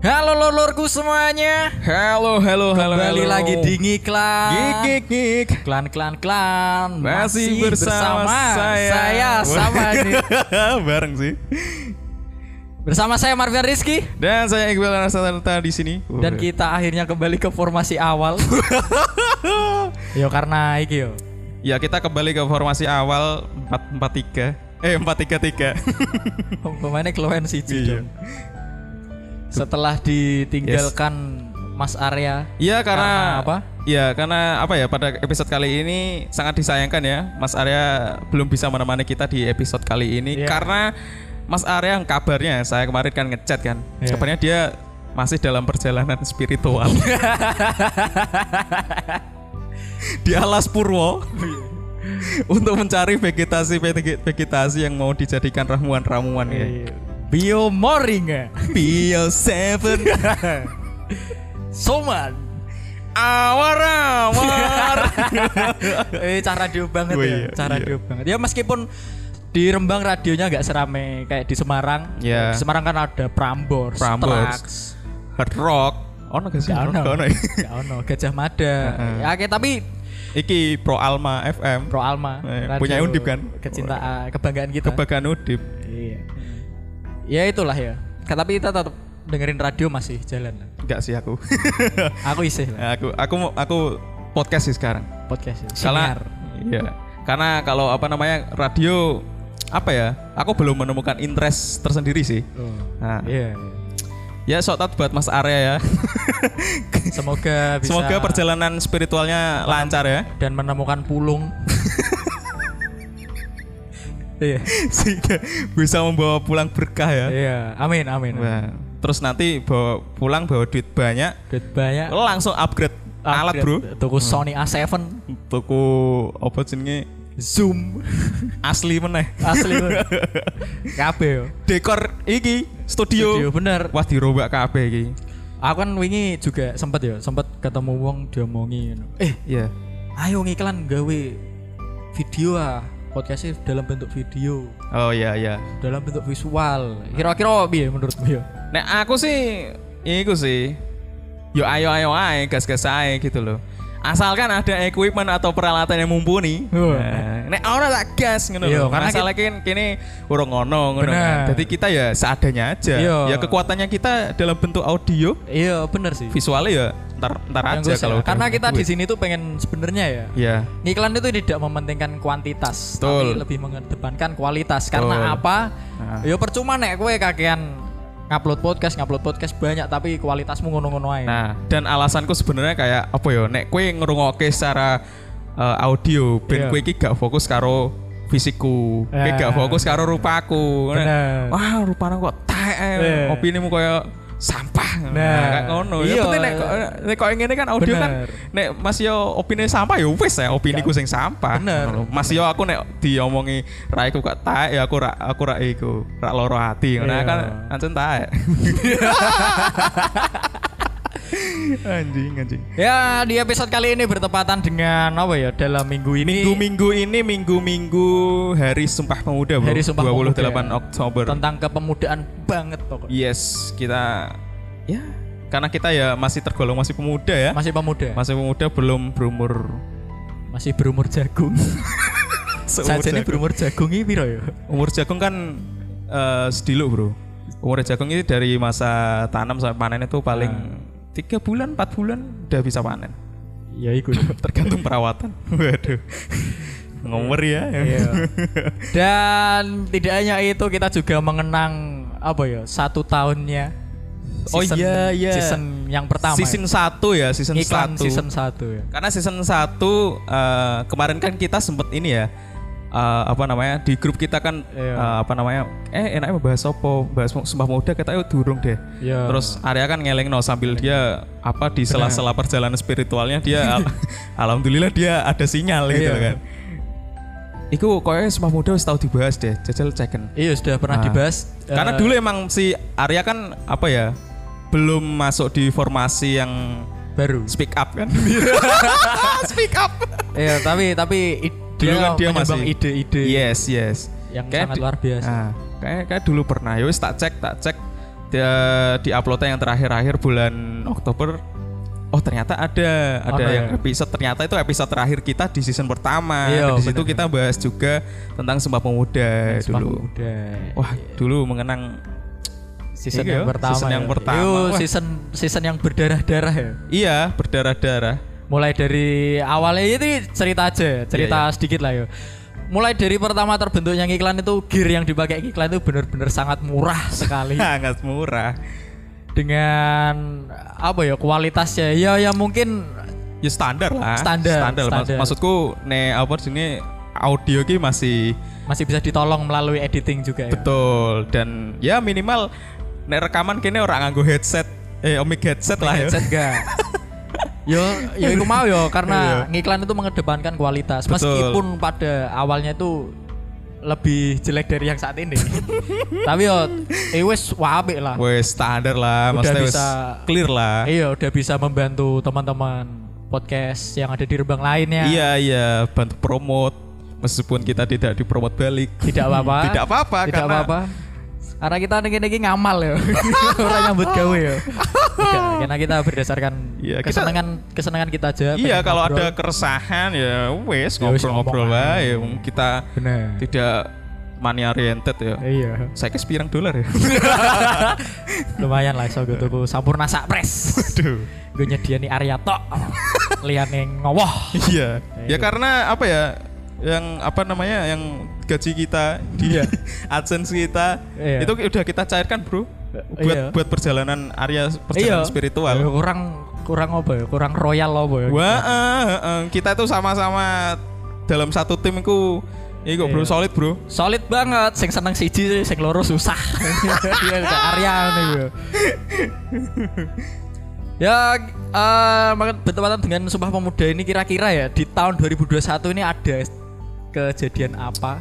Halo lolorku semuanya. Halo, halo, halo, Kembali halo. lagi di Ngiklan. Gik, gik, gik. Klan klan klan. Masih, bersama, saya. Saya sama nih. Bareng sih. Bersama saya Marvian Rizky Dan saya Iqbal Anasanta di sini. dan kita akhirnya kembali ke formasi awal. yo karena iki yo. Ya, kita kembali ke formasi awal 443. Eh, 433. Pemainnya keluhan sih Iya. Setelah ditinggalkan Mas Arya. Iya, karena Karena apa? Iya, karena apa ya pada episode kali ini sangat disayangkan ya. Mas Arya belum bisa menemani kita di episode kali ini Iya. karena Mas Arya yang kabarnya saya kemarin kan ngechat kan. Iya. Kabarnya dia masih dalam perjalanan spiritual. di alas Purwo. untuk mencari vegetasi vegetasi yang mau dijadikan ramuan-ramuan ya. Biomoring ya. Bio Seven Soman. awar awar. eh cara radio banget Oh ya. iya, cara iya. radio banget. Ya meskipun di Rembang radionya nggak serame kayak di Semarang. Iya. Di Semarang kan ada Prambors, Prambors. Trax, Hard rock. Ono gak sih? Ono. Ono ya? Ono, Gajah Mada. Ya oke, tapi Iki Pro Alma FM. Pro Alma. Eh, punya Undip kan? Kecintaan, kebanggaan kita. Kebagaan Udip. Iya. Ya itulah ya. Tapi kita tetap dengerin radio masih jalan. Enggak sih aku. Aku isih lah. aku aku aku podcast sih sekarang. Podcast ya. Karena iya. Karena kalau apa namanya radio apa ya? Aku belum menemukan interest tersendiri sih. Oh. Nah, Iya. ya shout out buat Mas Arya ya. Semoga bisa Semoga perjalanan spiritualnya lancar ya. dan menemukan pulung. Iya. Sehingga bisa membawa pulang berkah ya. Iya, amin amin. Wah, terus nanti bawa pulang bawa duit banyak, Duit banyak. langsung upgrade, alat bro. Tuku Sony A7 Tuku apa jenenge Zoom asli meneh. asli. Kabeh yo. Dekor iki studio. Studio bener. Wah dirombak kabeh iki. Aku kan wingi juga sempet ya, sempet ketemu wong diomongi. Eh, Iya. ayo ngiklan gawe video ah. Podcastnya dalam bentuk video, Oh iya iya. dalam bentuk visual. Kira-kira piye menurutmu ya? Nek aku sih iku sih. Yo ayo ayo ae gas-gas ae gitu loh. Asalkan ada equipment atau peralatan yang mumpuni. Wah. Nah, nek ora tak gas ngono Iya, karena Masalah kini kini urung ngono ngono kan. Jadi kita ya seadanya aja. Iya. Ya kekuatannya kita dalam bentuk audio, Iya, bener sih. visualnya ya ntar ntar Yang aja kalau karena kita di sini tuh pengen sebenarnya ya Iya. Ngiklan itu tidak mementingkan kuantitas, Betul. tapi lebih mengedepankan kualitas. Karena Betul. apa? Nah. Ya percuma nek kowe kakean ngupload podcast, ngupload podcast banyak tapi kualitasmu ngono-ngono ae. Nah, dan alasanku sebenarnya kayak apa ya? Nek kue ngerungokke secara uh, audio, Iya. ben kue iki gak fokus karo fisikku, kue Ya. gak fokus karo rupaku. Wah, rupanya kok taek, Iya. opinimu kayak sampah. Nah, kayak ngono. Ya iya. penting nek nek kok ngene kan audio kan Bener. nek Mas yo opini sampah ya wis ya opini ku sing sampah. Bener. Mas yo aku nek diomongi raiku kok taek ya aku rak aku rak iku, rak loro hati. Nah kan ancen taek. anjing anjing. Ya di episode kali ini bertepatan dengan apa ya dalam minggu ini Minggu-minggu ini minggu-minggu Hari Sumpah Pemuda bro. Hari Sumpah 28 Pemuda. Oktober. tentang kepemudaan banget pokoknya. Yes, kita ya karena kita ya masih tergolong masih pemuda ya. Masih pemuda, Masih pemuda belum berumur masih berumur jagung. Saja ini berumur jagung ini ya? Umur jagung kan eh sedilo bro. Umur jagung ini dari masa tanam sampai panen itu paling tiga bulan, empat bulan udah bisa panen. Ya iku. Tergantung perawatan. Waduh. Ngomor ya. Iya. Dan tidak hanya itu kita juga mengenang apa ya satu tahunnya. Oh iya, iya. Season yang pertama. season 1 ya, season Iklan 1. season satu ya. Karena season 1 eh, kemarin kan kita sempet ini ya eh, apa namanya di grup kita kan Iya. eh, apa namanya eh enaknya bahas apa bahas sumpah muda kita yuk durung deh Iya. terus Arya kan ngeleng no sambil dia apa di sela-sela perjalanan spiritualnya dia al- alhamdulillah dia ada sinyal gitu Iya. kan Iku kayaknya sumpah muda harus tahu dibahas deh jajal ceken Iya sudah pernah Ah. dibahas. karena Eh, dulu emang si Arya kan apa ya belum masuk di formasi yang baru. speak up kan speak up Iya tapi tapi Dulu kan dia masih- ide-ide yes yes yang Kayak sangat di- luar biasa. Ah, kayak kayak dulu pernah ya wis tak cek tak cek dia di uploadnya yang terakhir-akhir bulan Oktober. Oh ternyata ada ada Ono yang ya? episode ternyata itu episode terakhir kita di season pertama. Iya, Dan di situ bener. kita bahas juga tentang Sumpah Pemuda Sumpah dulu. Pemuda. Wah dulu mengenang season Iya, yang pertama. season yang ya. pertama. Season season yang berdarah-darah ya. iya berdarah-darah. Mulai dari awalnya ini cerita aja, cerita Iya, sedikit lah yo. Mulai dari pertama terbentuknya iklan itu gear yang dipakai iklan itu benar-benar sangat murah sekali Sangat murah. dengan apa ya kualitasnya ya ya mungkin Ya standar lah. Standar, Mas- standar. maksudku ne apa sini audio ki masih masih bisa ditolong melalui editing juga ya. betul dan ya minimal nek rekaman kene orang nganggo headset eh omik headset lah ya. Headset gak? Yo, yo iku mau yo karena Iya. ngiklan itu mengedepankan kualitas Betul. meskipun pada awalnya itu lebih jelek dari yang saat ini. Tapi yo eh wes wape lah. Wes standar lah, Udah maksudnya wes bisa- clear lah. Iya, udah bisa membantu teman-teman podcast yang ada di Rembang lainnya. Iya iya, bantu promote meskipun kita tidak dipromot balik. Tidak apa-apa. Tidak apa-apa Tidak karena apa-apa. Karena kita niki-niki ngamal ya. Orang nyambut gawe ya. Karena kita berdasarkan Iya, kita- kesenangan kesenangan kita aja. Iya kalau ngobrol. ada keresahan ya wes Ya ngobrol-ngobrol lah ya kita bener. tidak money oriented ya. Iya. Saya ke pirang dolar ya. Lumayan lah iso gue tuku sampurna sak pres. Aduh. Gue nyediani area tok. Liyane ngowoh. Iya. Ya karena apa ya? Yang apa namanya? Yang gaji kita di AdSense kita Iya. itu udah kita cairkan, Bro. Buat Iya. buat perjalanan area perjalanan spiritual. Ya, kurang kurang apa ya? Kurang royal apa ya? Wah, eh, eh, kita tuh sama-sama dalam satu tim itu Iku bro Iya. solid bro. Solid banget, sing seneng siji, sing loro susah. Udah Arya nih gue. Ya, makan bertepatan dengan Sumpah Pemuda ini kira-kira ya di tahun 2021 ini ada kejadian apa?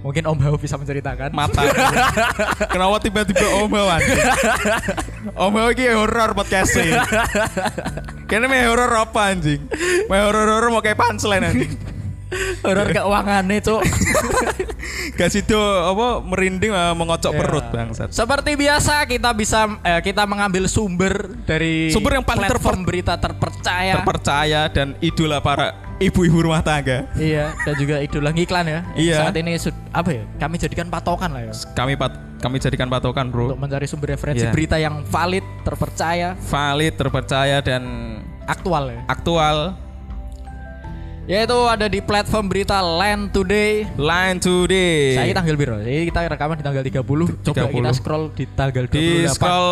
Mungkin Om Hao bisa menceritakan. Mata. Kenapa tiba-tiba Om Hawan? Om Hawan ini horror podcast sih. Kayaknya meh horror apa anjing? Meh horror-horror mau kayak punchline anjing. Horor keuangan nih, Cuk. Gak situ apa merinding eh, mengocok Ya. perut bangsat. Seperti biasa kita bisa eh, kita mengambil sumber dari Sumber yang paling platform berita terpercaya. Terpercaya dan idola para ibu-ibu rumah tangga. iya, dan juga idola ngiklan ya. Iya. Saat ini apa ya? Kami jadikan patokan lah ya. Kami pat kami jadikan patokan bro. Untuk mencari sumber referensi Iya. berita yang valid, terpercaya, Valid, terpercaya dan aktual ya. aktual. Yaitu ada di platform berita Land Today. Line today. Saya tanggal biru. Jadi kita rekaman di tanggal 30. Coba 30. kita scroll di tanggal 28. di scroll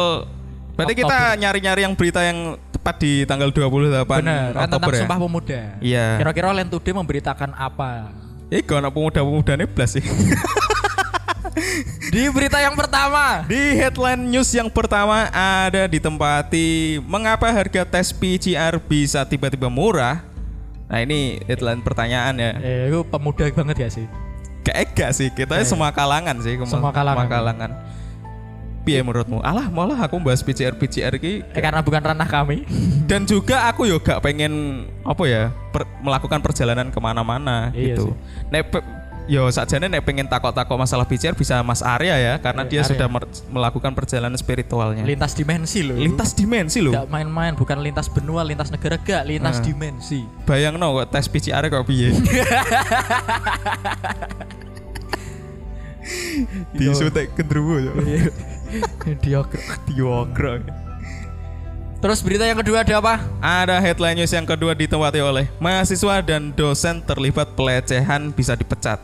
berarti kita nyari-nyari yang berita yang tepat di tanggal 28 Benar, kan tentang Oktober ya. Sumpah Pemuda. Iya. Kira-kira Land Today memberitakan apa? Iku anak pemuda-pemudanya blas sih. Di berita yang pertama. di headline news yang pertama ada ditempati mengapa harga tes PCR bisa tiba-tiba murah. Nah ini headline pertanyaan ya. Eh, itu pemuda banget ya sih. Kayak enggak sih, kita Eh. semua kalangan sih. Semua kalangan. kalangan. Piye menurutmu? Alah, malah aku bahas PCR PCR ki Eh, karena bukan ranah kami. dan juga aku yo gak pengen apa ya per- melakukan perjalanan ke mana-mana Iya gitu. Nek pe- yo sakjane nek pengen takok-takok masalah PCR bisa Mas Arya ya karena dia Arya. sudah mer- melakukan perjalanan spiritualnya. Lintas dimensi loh. Lintas dimensi loh. Tidak main-main, bukan lintas benua, lintas negara, gak lintas Eh. dimensi. Bayang no kok tes PCR kok piye? Disutek gendruwo yo. Diokro. Diokro. Terus berita yang kedua ada apa? Ada headline news yang kedua ditempati oleh mahasiswa dan dosen terlibat pelecehan bisa dipecat.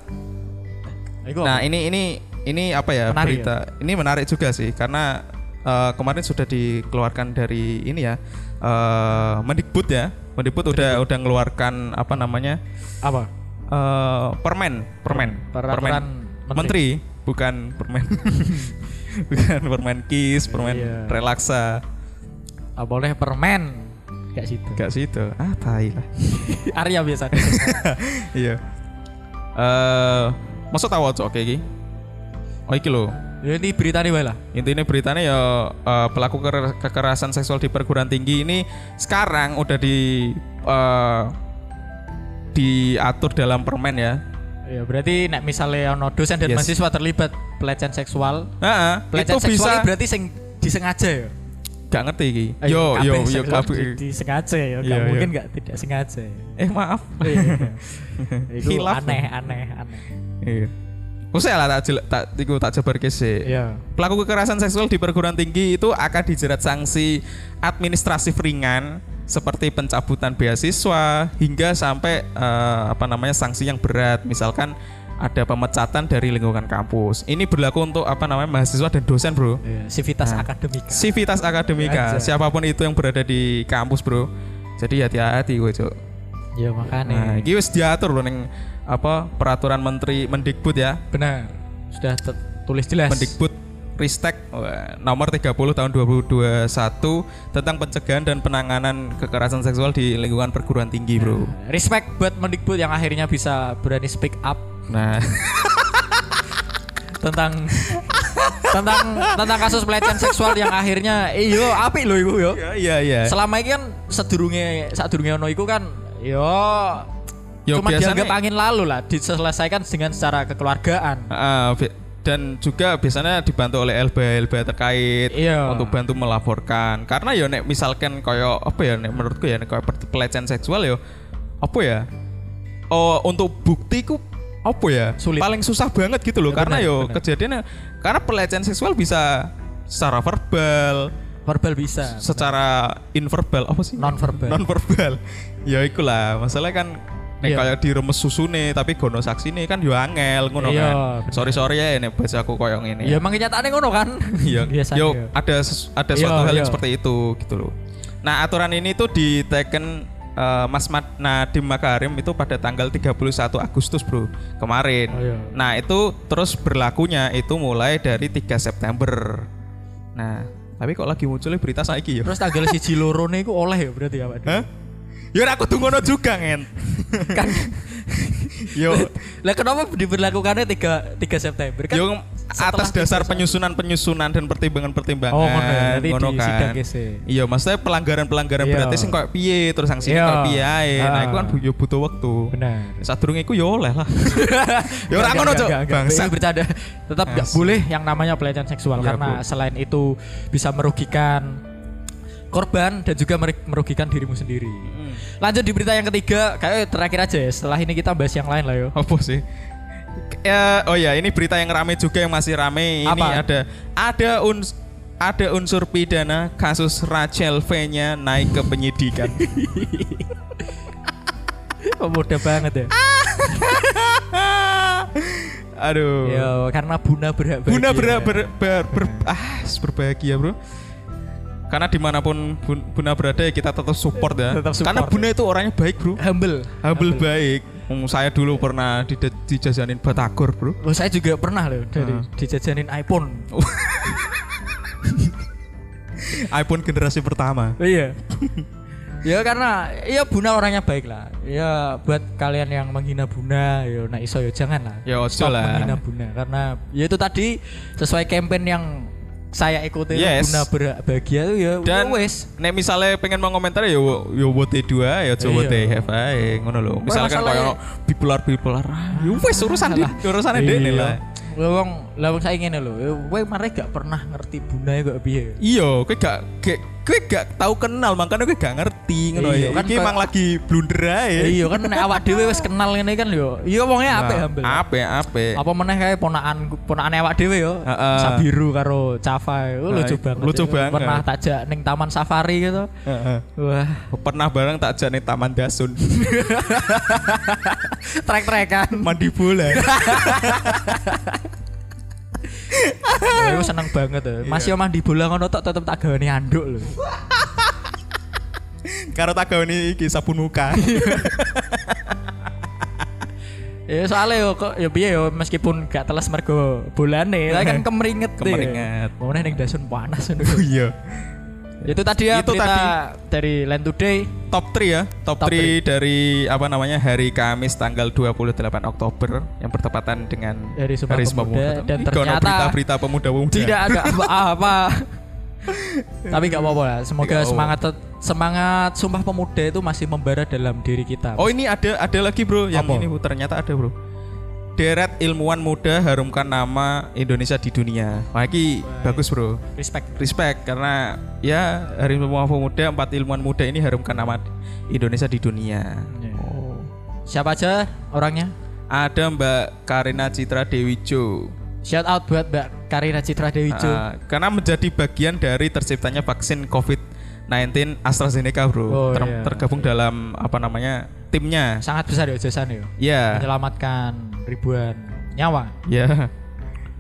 Nah ini ini ini apa ya Menarik berita? Ini menarik juga sih karena eh, kemarin sudah dikeluarkan dari ini ya eh, Mendikbud ya. Mendikbud udah udah mengeluarkan apa namanya apa? eh, permen permen Peraturan menteri. menteri bukan permen bukan permen kis permen Iya. relaksa Ah, boleh permen. Gak situ. gak situ ah tai lah Arya biasa. iya eh masuk tahu cok kayak gini oh iki lho Ya, ini berita nih lah. intinya beritanya ya eh, pelaku ker- kekerasan seksual di perguruan tinggi ini sekarang udah di eh, diatur dalam permen ya Ya, berarti nek misalnya ono dosen dan Yes. mahasiswa terlibat pelecehan seksual, Nah, pelecehan itu seksual bisa berarti sing disengaja ya? Gak ngerti iki. Eh, Yo yo yo kabeh. di- disengaja ya, Iya, gak iya. mungkin gak tidak sengaja. ya. Eh maaf. Itu Hilaf. aneh, aneh, aneh. Iya. Usah lah tak tak iku tak jabar sih. Iya. Pelaku kekerasan seksual di perguruan tinggi itu akan dijerat sanksi administratif ringan seperti pencabutan beasiswa hingga sampai eh, apa namanya sanksi yang berat misalkan ada pemecatan dari lingkungan kampus. Ini berlaku untuk apa namanya mahasiswa dan dosen, Bro. Iya, Civitas Nah. akademika. Civitas akademika, Aja. siapa pun itu yang berada di kampus, Bro. Jadi hati-hati gue, Cuk. Ya makanya. Nah, iki wis diatur loh ning apa peraturan menteri Mendikbud ya. Benar. Sudah tertulis jelas. Mendikbud Ristek nomor 30 tahun 2021 tentang pencegahan dan penanganan kekerasan seksual di lingkungan perguruan tinggi, Bro. Respect buat Mendikbud yang akhirnya bisa berani speak up Nah, tentang tentang tentang kasus pelecehan seksual yang akhirnya iyo apik loh iku yo. ya iya iya. Selama ini kan sedurunge sadurunge ono iku kan yo Yo, cuma biasanya- dianggap angin lalu lah diselesaikan dengan secara kekeluargaan. Bi- dan juga biasanya dibantu oleh LBH-LBH terkait Iya. untuk bantu melaporkan karena ya nek misalkan koyo apa ya nek menurutku ya nek koyo pelecehan seksual ya apa ya oh untuk bukti ku apa ya Sulit. paling susah banget gitu loh Ya, karena yo kejadiannya karena pelecehan seksual bisa secara verbal Verbal bisa, secara inverbal apa sih non verbal. non verbal ya ikulah masalah kan nek Iya. kayak diremes susune tapi gono saksi nih kan yo angel ngono Iya, kan bener. sorry sorry ya nek bahasa aku koyo ngene Ya emang kenyataannya ngono kan? iya yo ada ada Iya, suatu hal yang iya. seperti itu gitu loh nah aturan ini tuh diteken eh, Mas Mat Nadiem Makarim itu pada tanggal 31 Agustus bro kemarin Oh, iya. nah itu terus berlakunya itu mulai dari 3 September nah tapi kok lagi munculnya berita saiki ya Terus tanggal siji loro iku oleh ya berarti ya Pak? Hah? Ya aku tunggu juga ngen. kan Yo, lah kenapa diberlakukannya 3 3 September kan? yo atas dasar 31. penyusunan-penyusunan dan pertimbangan-pertimbangan. Oh, ngono ya. Kan. Iya, maksudnya pelanggaran-pelanggaran Iya. berarti sing koyo piye, terus sanksinya Iya. koyo piye ae. Nah, Ah. iku kan yo butuh waktu. Benar. Sadurunge iku yo oleh lah. ya ora ngono, Cuk. Bangsa. Bercanda. Tetap Asli. boleh yang namanya pelecehan seksual Iya, karena Bu. selain itu bisa merugikan korban dan juga mer- merugikan dirimu sendiri. Hmm. Lanjut di berita yang ketiga, kayak terakhir aja ya. Setelah ini kita bahas yang lain lah yo. Apa sih? Ya, oh ya, ini berita yang rame juga yang masih rame. Ini Apa? ada ada uns ada unsur pidana kasus Rachel V-nya naik ke penyidikan. Oh, mudah banget ya. Aduh. Yo, karena Buna berhak bahagia. Bunda ber, ber, ber- ber- ah, berbahagia bro. Karena di mana pun Bun- Bunda berada ya kita tetap support ya. Tetap support. Karena Bunda itu orangnya baik bro. humble. Humble baik. Hmm, saya dulu pernah di, dijajanin batagor bro. Oh, saya juga pernah loh dari Ah. dijajanin iPhone. iPhone generasi pertama. Oh, iya. ya karena ya Buna orangnya baik lah. Ya buat kalian yang menghina Buna, ya nah iso ya jangan lah. Ya, ojo lah. menghina Buna karena ya itu tadi sesuai campaign yang saya ikuti Yes. Buna berbahagia itu ya Dan wes. nek misalnya pengen mau komentar ya yo vote dua ya coba Iya. teh have ae ngono lho. Misalkan koyo bipolar bipolar. ah, Ya wes urusan di urusan dene lah. Lah wong lah wong saya ngene lho, kowe mare gak pernah ngerti Buna kok piye. Iya, kowe gak kowe gak tahu kenal makanya kowe gak ngerti ngono Iya, ya. kan emang lagi blunder ae. Iya kan nek awak dhewe wis kenal ngene kan yo. Iya wongnya apik humble. Ape ape. Apa meneh kayak ponakan ponakane awak dhewe yo. Sabiru karo Nah, lucu banget. lucu banget. Pernah takjak ning taman safari gitu. Wah, Pernah bareng tak jane Taman Dasun. trek-trekan. Mandi bola. Aku seneng banget ya. Mas yo mandi bola ngono tok tetep tak gaweni anduk lho. Karo tak gaweni iki sabun muka. Ya soalnya yo kok ya piye yo meskipun gak teles mergo bolane, tapi kan kemeringet. Kemeringet. Mau neh ning dasun panas ngono. Iya. Itu tadi ya Itu berita dari Land Today. Top 3 ya. Top, Top 3 dari apa namanya hari Kamis tanggal 28 Oktober yang bertepatan dengan Hari Sumpah Pemuda, dan Ini kono ternyata berita-berita pemuda-pemuda. Tidak ada apa-apa. Tapi gak apa-apa lah. Semoga Nggak semangat semangat Sumpah Pemuda itu masih membara dalam diri kita. Oh ini ada ada lagi bro yang Apa? ini Bu. ternyata ada bro. Deret ilmuwan muda harumkan nama Indonesia di dunia. Wah, ini bagus bro. Respect. Respect karena ya Hari Ilmuwan Pemuda empat ilmuwan muda ini harumkan nama Indonesia di dunia. Oh. Siapa aja orangnya? Ada Mbak Karina Citra Dewi Jo. Shout out buat Mbak Karina Citra Dewi Jo. Ah, karena menjadi bagian dari terciptanya vaksin COVID-19 AstraZeneca, bro. Oh, Ter- iya. Tergabung dalam apa namanya timnya. Sangat besar ya jasanya ya. Ya, Menyelamatkan ribuan nyawa. ya.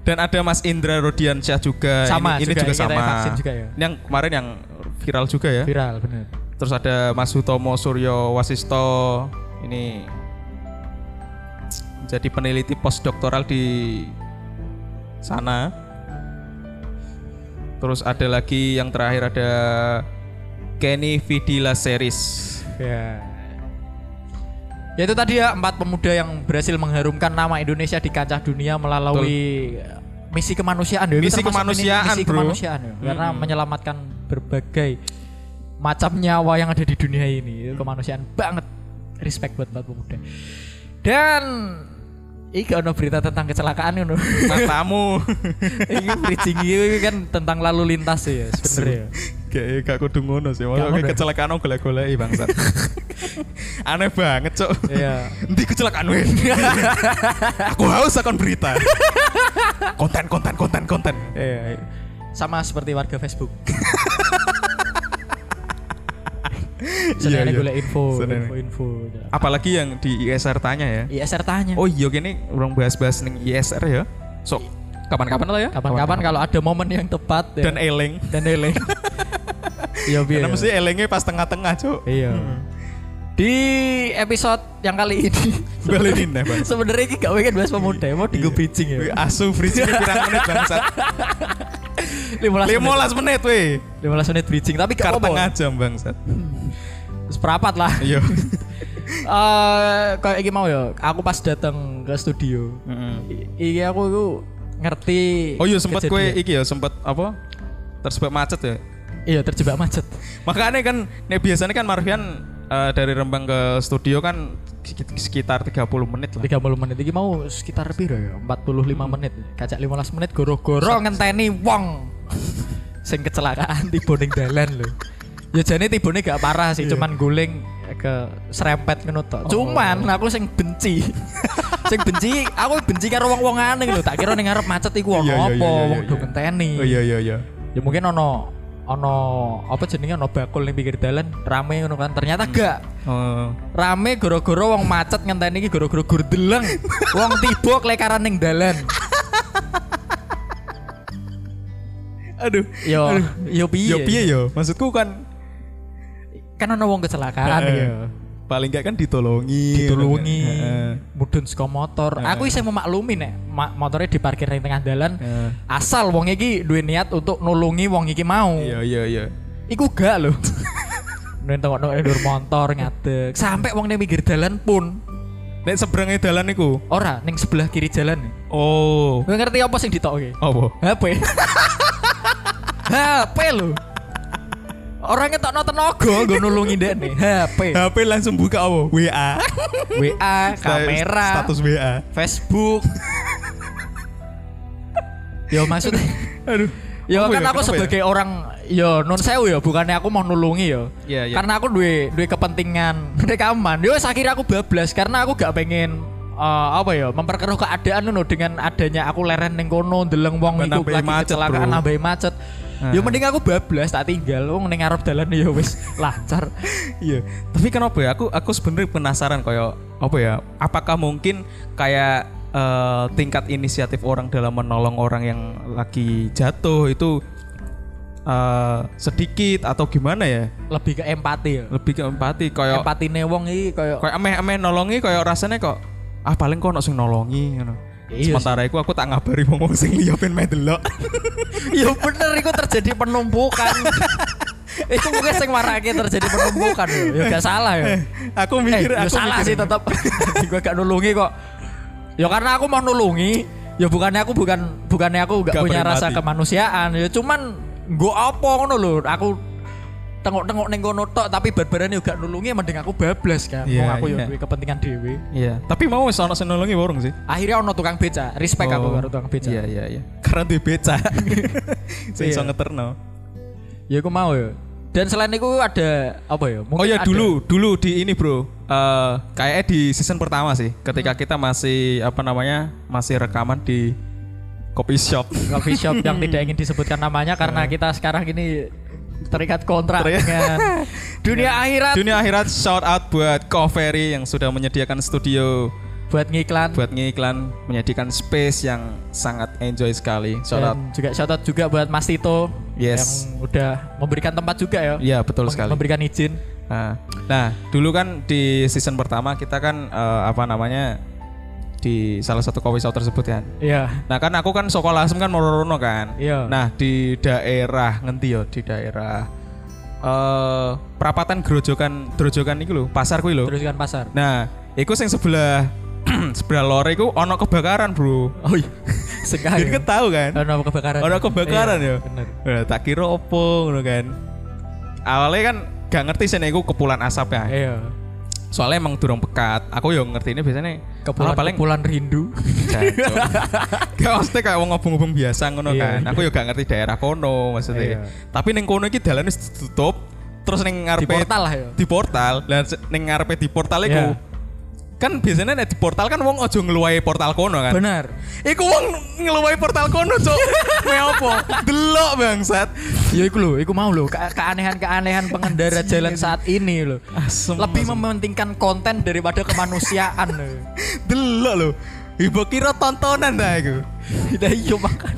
Dan ada Mas Indra Rodiansyah juga. Sama ini, ini juga, juga, sama. vaksin juga ya. Ini yang kemarin yang viral juga ya. Viral bener. Terus ada Mas Hutomo Suryo Wasisto. Ini jadi peneliti postdoktoral di sana. Terus ada lagi yang terakhir ada Kenny Vidila Series. Ya. Ya itu tadi ya empat pemuda yang berhasil mengharumkan nama Indonesia di kancah dunia melalui misi kemanusiaan ya. Misi kemanusiaan, misi bro. kemanusiaan ya. Karena menyelamatkan berbagai macam nyawa yang ada di dunia ini. Itu kemanusiaan banget. Respect buat empat pemuda. Dan ini ono berita tentang kecelakaan ngono. Matamu. ini bridging ini kan tentang lalu lintas ya sebenarnya. Kayak gak kudu ngono sih. Maksudnya ngono. kecelakaan golek-golek bangsat. Aneh banget, Cok. Iya. Nanti kecelakaan weh. Aku haus akan berita. konten, konten, konten, konten. Iya, iya. Sama seperti warga Facebook. Seneng iya. golek info, Seneng. info, info. Apalagi yang di ISR tanya ya. ISR tanya. Oh iya gini orang bahas-bahas ning ISR ya. Sok kapan-kapan lah ya. Kapan-kapan kalau ada momen yang tepat ya, dan eleng. dan eleng. Iya. Karena mesti elengnya pas tengah-tengah, Cuk. Iya. Di episode yang kali ini Balenin ya, Bang. sebenarnya ini gak pengen bahas pemuda, mau di bridging ya. Asu bridging pirang menit bangsat. 15 menit. 15 menit weh. 15 menit bridging, tapi gak apa-apa. tengah jam bangsat. Seperempat lah. Iya. Eh kayak iki mau ya, aku pas datang ke studio. Heeh. I- Iki aku iku ngerti Oh iya sempat kue kejadian. iki ya sempat apa? Tersebut macet ya. Iya terjebak macet Makanya kan nih biasanya kan Marvian eh, dari Rembang ke studio kan sekit- sekitar 30 menit lah. 30 menit Iki mau sekitar piro ya 45 menit Kacak 15 menit goro-goro ngenteni wong Sing kecelakaan tiba ning dalan lho Ya jane tibone gak parah sih cuman guling ke serempet ngono tok. Cuman aku sing benci. sing benci, aku benci karo wong-wong aneh lho. Tak kira ning ngarep macet iku ono Iya, iya, apa, iya, iya, wong do ngenteni. Oh iya iya iya. ya mungkin ono ono apa jenenge? Ono bakul ning pinggir dalan rame ngono kan? Ternyata gak. Oh. rame goro-goro wong macet ngenteni iki goro-goro gurdeleng. Wong tiba klekaran ning dalan. Aduh. yo yo piye? Yo piye yo? Maksudku kan kan ono wong kecelakaan ya paling enggak kan ditolongi. ditulungi Heeh. mudun saka motor aku isih memaklumi nek ma- motornya diparkir ning tengah dalan Heeh. asal wong iki duwe niat untuk nulungi wong iki mau Iya iya iya. iku gak lho Nen tengok ndur motor ngadeg sampai wong ning pinggir dalan pun Nek seberangnya dalan niku. ora ning sebelah kiri jalan Oh. Ngerti apa sing ditokke? Apa? HP. HP lho. Orangnya tak tenaga gue nulungi dek nih. HP, HP langsung buka apa? WA. WA, kamera, Status WA. Facebook. Yo maksudnya, Aduh. yo kan ya? aku Kenapa sebagai orang, yo non sewu ya, bukannya aku mau nulungi yo. Iya, iya. Karena aku duwe duwe kepentingan rekaman. Yo akhirnya aku bablas karena aku gak pengen eh, apa ya memperkeruh keadaan ngono dengan adanya aku leren ning kono ndeleng wong iku lagi macet, kecelakaan nambahi macet. Yo mending aku bablas tak tinggal wong ning ngarep dalan ya wis lancar. Iya. Tapi kenapa ya? Aku aku sebenarnya penasaran kayak apa ya? Apakah mungkin kayak eh, tingkat inisiatif orang dalam menolong orang yang lagi jatuh itu eh, sedikit atau gimana ya? Lebih ke empati ya. Lebih ke empati kayak Empatine wong iki koyo kayak ameh-ameh nolongi kayak rasanya kok ah paling kok ono sing nolongi ngono. Iya Sementara itu aku tak ngabari wong wong sing liya ben meh delok. Ya bener itu terjadi penumpukan. itu mungkin sing marake terjadi penumpukan yo. Ya gak salah ya. aku Eh, mikir ya aku salah mikir- sih tetap. gue gak nulungi kok. Ya karena aku mau nulungi, ya bukannya aku bukan bukannya aku gak, Gak punya rasa kemanusiaan, ya cuman gue apa ngono lho, aku tengok-tengok ning kono tok tapi barbarane juga nulungi mending aku bablas kan. Iya, Wong aku ya iya. duwe kepentingan dhewe. Iya. Tapi mau wis ana sing nolongi warung sih. Akhirnya ono tukang beca, respect aku Oh. karo tukang beca. Iya iya iya. Karena duwe beca. sing iso Iya. ngeterno. Ya aku mau ya. Dan selain itu ada apa ya? Mungkin Oh ya ada- dulu, dulu di ini bro, Eh kayaknya di season pertama sih, ketika kita masih apa namanya, masih rekaman di coffee shop. coffee shop yang tidak ingin disebutkan namanya karena kita sekarang ini terikat kontrak Terikat. dengan dunia akhirat Dunia akhirat shout out buat Covery yang sudah menyediakan studio buat ngiklan buat ngiklan, menyediakan space yang sangat enjoy sekali. Shout out. dan juga shout out juga buat Mas Tito Yes. yang udah memberikan tempat juga ya Iya betul Mem- sekali. memberikan izin Nah, nah, dulu kan di season pertama kita kan eh, apa namanya di salah satu coffee shop tersebut kan. iya Nah kan aku kan sekolah Lasem kan Mororono kan. Iya. Nah di daerah ngendi yo di daerah eh perapatan grojokan grojokan itu lho pasar kuwi lho. teruskan pasar Nah, iku sing sebelah sebelah lore iku ono kebakaran bro. oh iya sekali Jadi tahu kan? ono kebakaran Ono kebakaran Iya, ya. bener Nah, tak kira opo ngono kan. Awalnya kan gak ngerti sih iku kepulan asap ya. iya Soalnya emang durung pekat. Aku yo ngerti ini biasanya kepulan paling kepulan rindu. Gak maksudnya kayak wong ngobong-ngobong biasa ngono Iya, kan. Aku gak ngerti daerah kono maksudnya. Iya. Tapi ning kono iki dalan wis ditutup. Terus ning di ngarepe portal lah ya di portal. Lah se- ning ngarepe di portal iku Iya. Kan biasanya nek di portal kan wong ojo ngeluwai portal kono kan. benar Iku wong ngeluwai portal kono, Cuk. Me opo? Delok bangsat. ya iku lho iku mau lho ke- keanehan-keanehan pengendara jalan saat ini lho Asem. lebih mementingkan konten daripada kemanusiaan lho. delok lho. Ibu kira tontonan dah iku. Nah iya makan.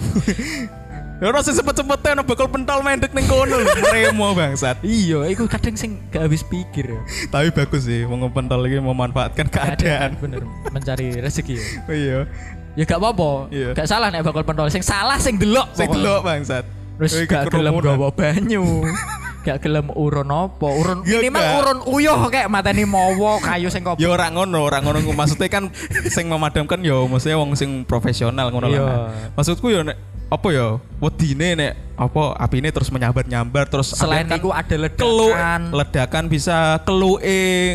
Ya ora sing cepet-cepet ono bakal pentol mendek ning kono remo bangsat. Iya, iku kadang sing gak habis pikir ya. Tapi bagus sih, wong pentol iki memanfaatkan keadaan. bener mencari rezeki. Ya, Iya. ya gak apa-apa. Iya. Gak salah nek bakal pentol. Sing salah sing delok. Sing delok bangsat. Terus gak gelem gawa banyu. gak gelem urun apa? Urun Ya, minimal urun uyuh kayak mateni mawa kayu sing kopi. Ya ora ngono, ora ngono maksudnya kan sing memadamkan ya maksudnya wong sing profesional ngono Iya. lah. Maksudku ya nek apa ya wedine nek apa apine terus menyambar-nyambar terus Selain itu ada kelu ledakan. ledakan bisa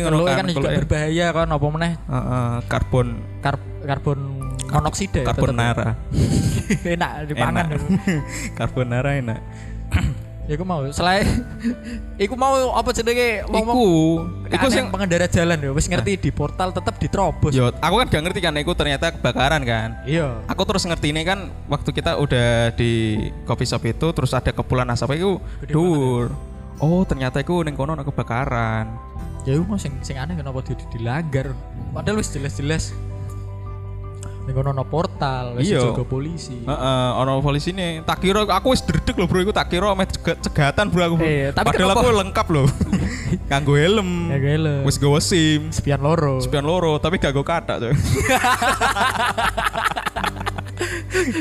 ngono Kalau kan kan juga berbahaya kan apa meneh Heeh, karbon Kar- karbon monoksida ya, karbonara. tetep. enak dipangan Enak. karbonara enak. ya aku mau. Selain iku mau apa jenenge? Iku. Wong-wong iku sing pengendara jalan ya wis ngerti di portal tetap diterobos. Yo aku kan gak ngerti kan iku ternyata kebakaran kan. iya. Aku terus ngerti ini kan waktu kita udah di coffee shop itu terus ada kepulan asap Gede dur. Oh ternyata itu neng kono kebakaran. ya iku mau sing sing aneh kenapa di- dilanggar. Padahal wis jelas-jelas Ning ono portal, wis Iya. jaga polisi. Heeh, ono polisi ini. Tak kira aku wis dredeg loh bro, iku tak kira meh cega- cegatan bro aku. Iya, tapi Padahal aku lengkap loh. Kanggo helm. Ya gele. Wis gawa SIM. Spion loro. Spion loro tapi gak go katak tuh.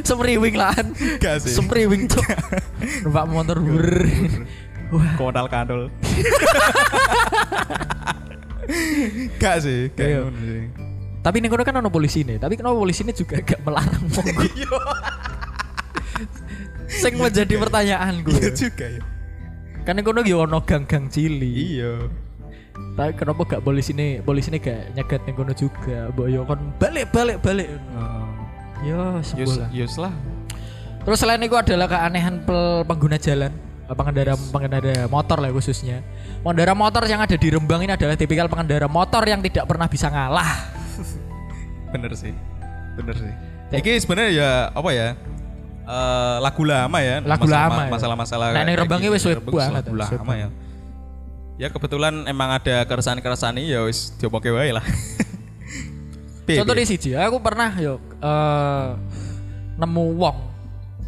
Semriwing lan. Gak sih. Semriwing cuk. Numpak motor ber. Wah, Kodal kandol. gak sih, gak Iya. sih. Tapi ning kono kan ono polisi nih, tapi kenapa polisi ini juga gak melarang monggo? Sing menjadi pertanyaan gue. Iya juga ya. Kan ning kono yo ono gang-gang cili. Iya. Tapi kenapa gak polisi ini polisi ini gak nyegat ning kono juga? Mbok yo kon balik balik balik. Yo Yus, sebulan. yus lah. Terus selain itu adalah keanehan pel- pengguna jalan, pengendara pengendara motor lah khususnya. Pengendara motor yang ada di Rembang ini adalah tipikal pengendara motor yang tidak pernah bisa ngalah. Bener sih. Bener sih. Iki sebenarnya ya apa ya? eh, lagu lama ya. Lagu Masalah- lama ya. Masalah-masalah. Nah, Rembangnya gitu. wis suwe Rembang banget, lagu suwe lama ya. Ya kebetulan emang ada keresahan-keresahan ini ya wis diomoke wae lah. Contoh di siji, aku pernah yo eh, nemu wong,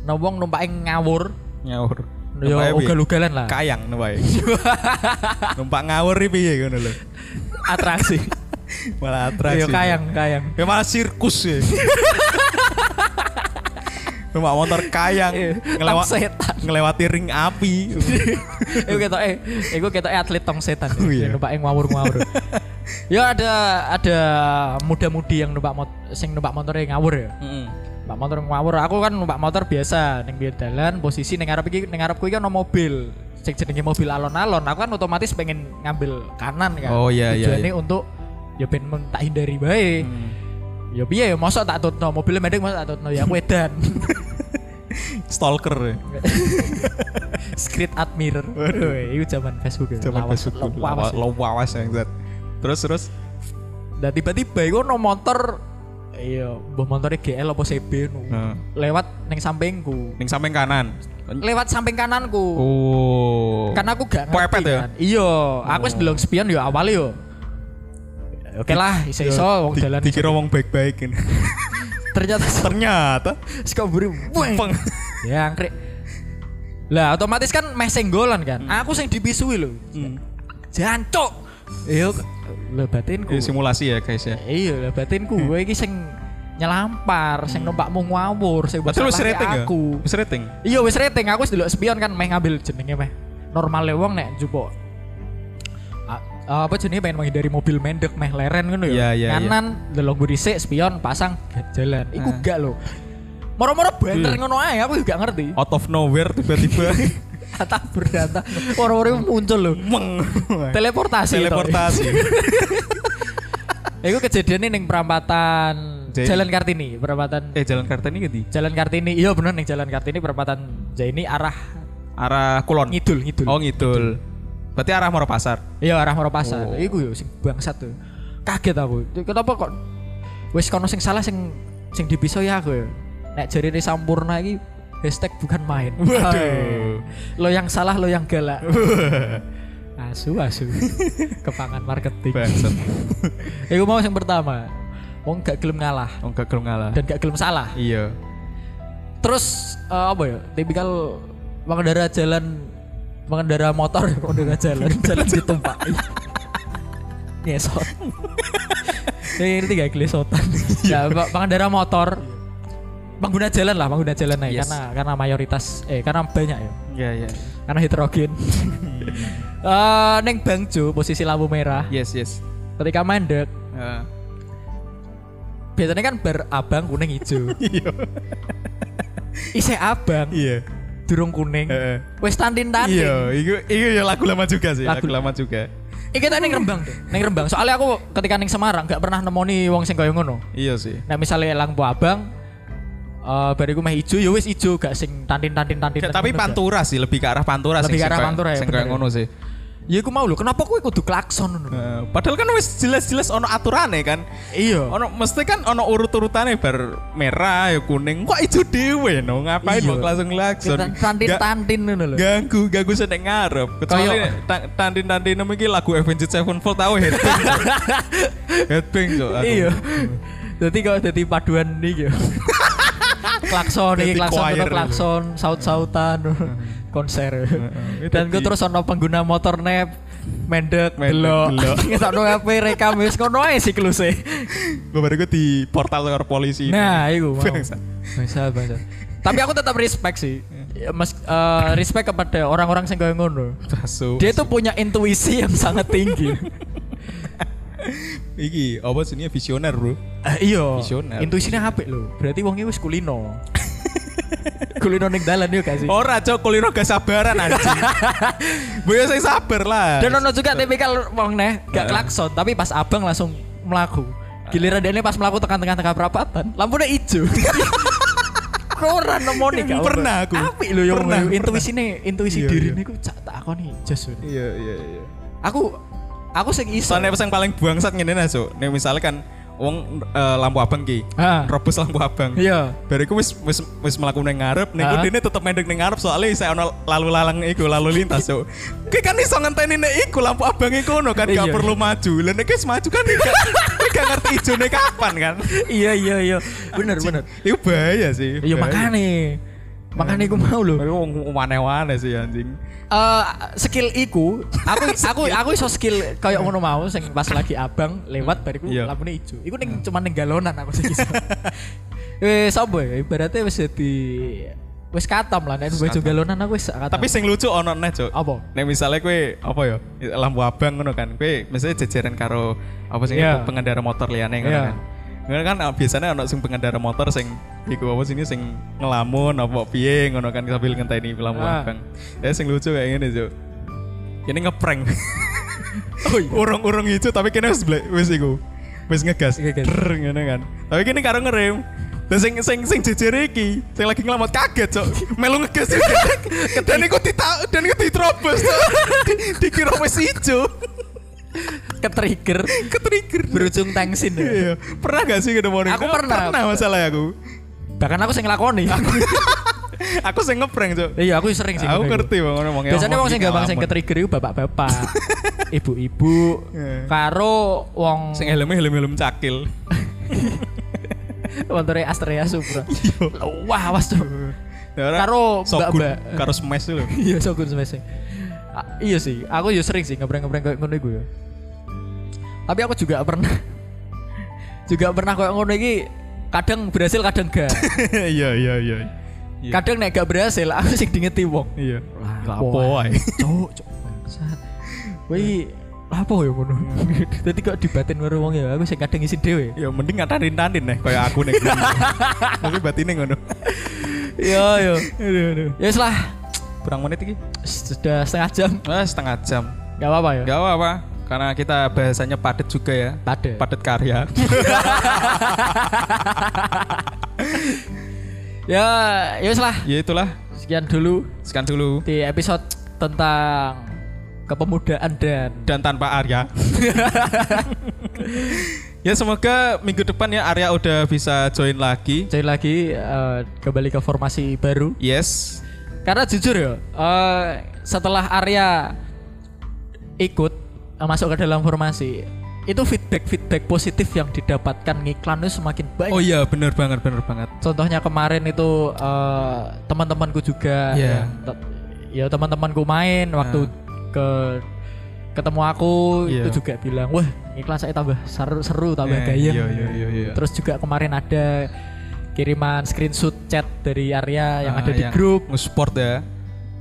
nemu wong numpak ngawur, nyawur. yo ugal-ugalan lah, Kayang numpak. Numpak ngawur iki piye ngono lho. atraksi. Malah atraksi. Yo kayang, kayang. Ya malah sirkus ya. Numpak motor kayang Iya, ngelewat ngelewati ring api. Iku ketok eh, iku ketok atlет tong setan. Oh, iya. Numpak ngawur-ngawur. ya ada ada muda-mudi yang numpak mot sing numpak motornya ngawur ya. Heeh. Numpak motor ngawur. Aku kan numpak motor biasa ning pinggir dalan, posisi ning ngarep iki ning ngarepku iki ono mobil. sing jenenge mobil alon-alon aku kan otomatis pengen ngambil kanan kan Oh, iya, iya, Tujuannya untuk ya ben meng- tak hindari bae Hmm. ya piye ya mosok tak tutno mobilnya medek mosok tak tutno ya aku edan Stalker. ya. Street admirer waduh itu zaman Facebook ya Zaman Lawas- Facebook lawas ya. Lawas yang zat. Terus terus dan tiba-tiba iku ono motor iya mbah motornya GL apa CB nu Heeh. lewat neng sampingku ning samping kanan. lewat samping kananku Oh. karena aku gak ngerti Pepet ya? kan. Iya, aku wis delok spion ya awalnya yo. Oke lah, iso-iso wong Di- dalan. Dikira wong baik-baik ini. Ternyata Ternyata suka buri. Ya angkrik. Lah otomatis kan meh senggolan kan. Aku sing dipisui lho. Hmm. Jancuk. Iya, lho batinku. Ini simulasi ya guys ya. Iya, lah batinku gue iki sing nyelampar, sing numpakmu ngawur, sing Berarti wis rating ya? aku. Wis rating. Iya wis rating aku wis delok spion kan meh ngambil jenenge meh. Normal wong nek njupuk A- apa jenenge pengen menghindari mobil mendek meh leren Iya, ya. iya, Kanan delok gue dhisik spion pasang jalan. Iku Ah. gak lho. Moro-moro banter Iya. ngono ae aku juga ngerti. Out of nowhere tiba-tiba Tak berdata. Moro-moro muncul lho. meng. Teleportasi. Teleportasi. Iku kejadiannya ning perempatan Jadi- Jalan Kartini, perempatan eh Jalan Kartini gitu. Jalan Kartini. Iya bener ning Jalan Kartini perempatan Jaini arah Arah Kulon. ngidul ngidul. Oh ngidul. Berarti arah Moro Pasar. Iya arah Moro Pasar. Oh. Iku yo sing bangsat tuh. Kaget aku. Kenapa kok wis kono sing salah sing sing dipisah ya aku ya. Nek jarine sampurna iki hashtag bukan main. Waduh. Lo yang salah lo yang galak. asu asu. Kepangan marketing. Bangsat. Iku mau yang pertama. Wong gak gelem ngalah Oh enggak gelem ngalah. dan gak gelem salah. Iya. Terus eh, apa ya? Tipikal pengendara jalan pengendara motor pengendara jalan jalan ditumpaki. Ngesot. Ya ini tiga gelesotan. ya pak- pengendara motor pengguna jalan lah pengguna jalan aja Yes. karena karena mayoritas eh karena banyak ya Iya iya. karena heterogen. Eh neng Bangjo posisi lampu merah Yes yes. ketika mandek Heeh. biasanya kan ber abang kuning hijau Iya. isih abang Iya. Durung kuning Heeh. wes tandin tandin Iya, itu itu ya lagu lama juga sih, lagu, Lagu- lama juga. Iki tak ning Rembang deh. Ning Rembang. Soalnya aku ketika ning Semarang gak pernah nemoni wong sing kaya ngono. Iya sih. Nah misalnya lampu abang eh bariku meh ijo ya wis ijo gak sing tantin-tantin-tantin. Tapi ngono, gak. pantura sih, lebih ke arah pantura Lebih sih. ke arah sing pantura ya, Sing kayak ngono sih. Ya aku mau lho, kenapa kowe kudu klakson ngono? Nah, padahal kan wis jelas-jelas ono aturane kan. Iya. Ono mesti kan ono urut-urutane bar merah ya kuning. Kok ijo dhewe no? Ngapain Iya. mau langsung klakson? Tantin-tantin ngono lho. ganggu ganggu seneng ngarep kecuali Kayak- ta- tandin tandin iki lagu Avenged Sevenfold tahu headbang headbang cok aku. Iya. Jadi kalau jadi paduan nih ya. klakson klakson klakson, saut-sautan, konser. Dan gue terus ono pengguna motor nep, mendek, delok. delok. Ngetakno HP rekam wis kono ae sikluse. gue baru gue di portal kantor polisi Nah, itu mau. Bangsa. Bangsa, bangsa. Tapi aku tetap respect sih. Ya, Mas, eh, respect kepada orang-orang yang kayak ngono. Dia tuh punya intuisi yang sangat tinggi. iki apa sini visioner bro Eh, iya. Visioner. Intuisinya apik lho. Berarti wongnya wis kulino. kulino ning dalan yo gak sih? ora cok kulino gak sabaran anjing boyo saya sabar lah Dan ono juga tipikal wong neh gak klakson tapi pas abang langsung melaku. Giliran dia pas melaku tekan tengah-tengah perapatan, lampunya hijau. Kok ora nemoni gak? Pernah aku. Apik lho yo Pernah, intuisine intuisi Iya, diri iya. niku cak tak akoni jos. weh. iya iya iya Aku aku sing iso. soalnya paling bangsat ngene nah cok nih misalnya kan wong eh, lampu abang ki robos lampu abang Iya. Bariku wis wis wis mlaku ning ngarep, Ah. dene tetep mendek ning ngarep soalnya saya ono lalu lalang iku lalu lintas so. Ki kan iso ngenteni nek iku lampu abang iku ono kan gak Iya. perlu maju. Lah nek wis maju kan gak gak ngerti ijone kapan kan. Iya iya iya. Bener bener. Iku bahaya sih. Iya makane. Makane aku mau lho. Tapi wong wane-wane sih anjing. Eh skill iku aku aku aku iso skill kayak ngono mau sing pas lagi abang lewat bariku Iya. lampune ijo. Iku ning cuman ning galonan aku sing iso. Wis apa ya ibaratnya wis jadi wis katam lah nek katam. galonan aku wis katam. Tapi sing lucu ono neh, Cuk. apa? Nek misalnya kue apa ya lampu abang ngono kan, kue misalnya jajaran karo apa sih Iya. pengendara motor liyane ngono Iya. kan. Karena kan ah, biasanya ono sing pengendara motor sing iku apa sini sing ngelamun apa piye ngono kan sambil ngenteni lampu Ah. abang. Ya sing lucu kayak gini, Cuk. Ini ngeprank. Oh iya. Urung-urung hijau tapi kene wis wis iku. Wis ngegas. Ngegas. Drr, ngene kan. Tapi kene karo ngerem. Dan sing sing sing jejer iki, sing lagi ngelamat kaget, Cok. Melu ngegas dan iku dita dan iku diterobos, Cok. Di, dikira wis ijo. Ke-trigger Ketrigger. berujung tengsin. ya. Iya. Pernah gak sih ketemu orang? Aku pernah. Pernah masalah aku. Bahkan aku sing nglakoni. Aku sing ngeprank, Cok. Iya, aku sering sih. Aku ngerti bang ngomong. Biasanya wong sing gampang sing ke-trigger iku bapak-bapak, ibu-ibu, Iya. karo wong sing helmnya helm helm cakil. montore Astrea Supra. Wah, awas tuh. Karo Sogun, mbak-mbak. karo smash lho. Iya, sogun semese. Ah, iya sih, aku yo sering sih ngebreng-ngebreng kayak ngono iku ya. Tapi aku juga pernah juga pernah kayak ngono iki kadang berhasil kadang gak. Iya iya iya. Iya. Kadang nek gak berhasil aku sing dingeti wong. Iya. Lapo wae. Cuk, cuk. bangsat. Wih, apa ya ngono? Dadi kok dibatin karo wong ya, aku sing kadang isin dhewe. Ya mending ngatarin tanin nih kayak aku nih. Tapi batinnya ngono. Iya, iya. Aduh aduh. Ya wis lah, Kurang menit iki. sudah setengah jam. Ah, setengah jam. Gak apa-apa ya. Gak apa-apa. Karena kita bahasanya padat juga ya. Padat. Padat karya. Ya, ya lah. ya itulah. Sekian dulu Sekian dulu. di episode tentang kepemudaan dan Dan tanpa Arya. ya semoga minggu depan ya Arya udah bisa join lagi. jadi lagi eh, kembali ke formasi baru. Yes. Karena jujur ya, eh, setelah Arya ikut masuk ke dalam formasi, itu feedback feedback positif yang didapatkan ngiklan itu semakin banyak. Oh iya bener banget bener banget. Contohnya kemarin itu eh, teman-temanku juga, Iya. yang te- ya teman-temanku main waktu ke ketemu aku Iya. itu juga bilang, wah iklan saya tambah seru, seru tambah Eh, gayeng. iya, iya, iya, iya. Terus juga kemarin ada kiriman screenshot chat dari Arya yang Ah, ada di grup. nge-sport ya.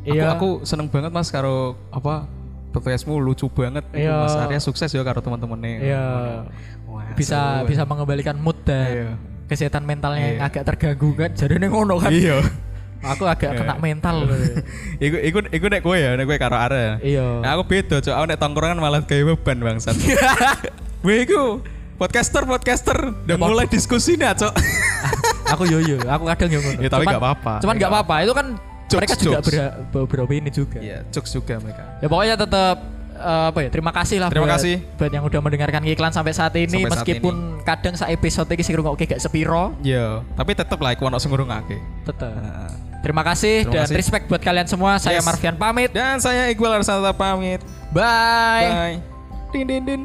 Iya. Aku, aku seneng banget mas karo apa podcastmu lucu banget. Iya. Mas Arya sukses ya karo teman-temannya. Iya. Wah, bisa seru. bisa mengembalikan mood dan Iya. kesehatan mentalnya yang Iya. agak terganggu kan. Jadi ngono kan. Iya. Aku agak kena Iya. mental. loh. Iku iku iku nek kowe ya, nek kowe karo Arya. Iya. Nah, aku beda, cok. Aku nek tongkrongan malah kayak beban bangsat. Gue iku podcaster podcaster udah Apa? mulai diskusi nih, cok. aku yo yo, aku kadang yo ngono. Ya, tapi Cuman- nggak apa-apa. Cuman nggak apa-apa. Itu kan Jokes, mereka juga jokes. ber- beropini juga. Iya, jokes juga mereka. Ya pokoknya tetap eh, apa ya? Terima kasih lah Terima buat, kasih. buat yang udah mendengarkan iklan sampai saat ini Sampai saat meskipun kadang sa episode ini sih oke gak sepiro, Iya, tapi tetep lah iku ono sing ngurungake. tetap. Nah. Terima kasih Terima dan kasih. respect buat kalian semua. Saya Yes. Marvian pamit. Dan saya Iqbal Arsanta pamit. Bye. Bye. Din din din.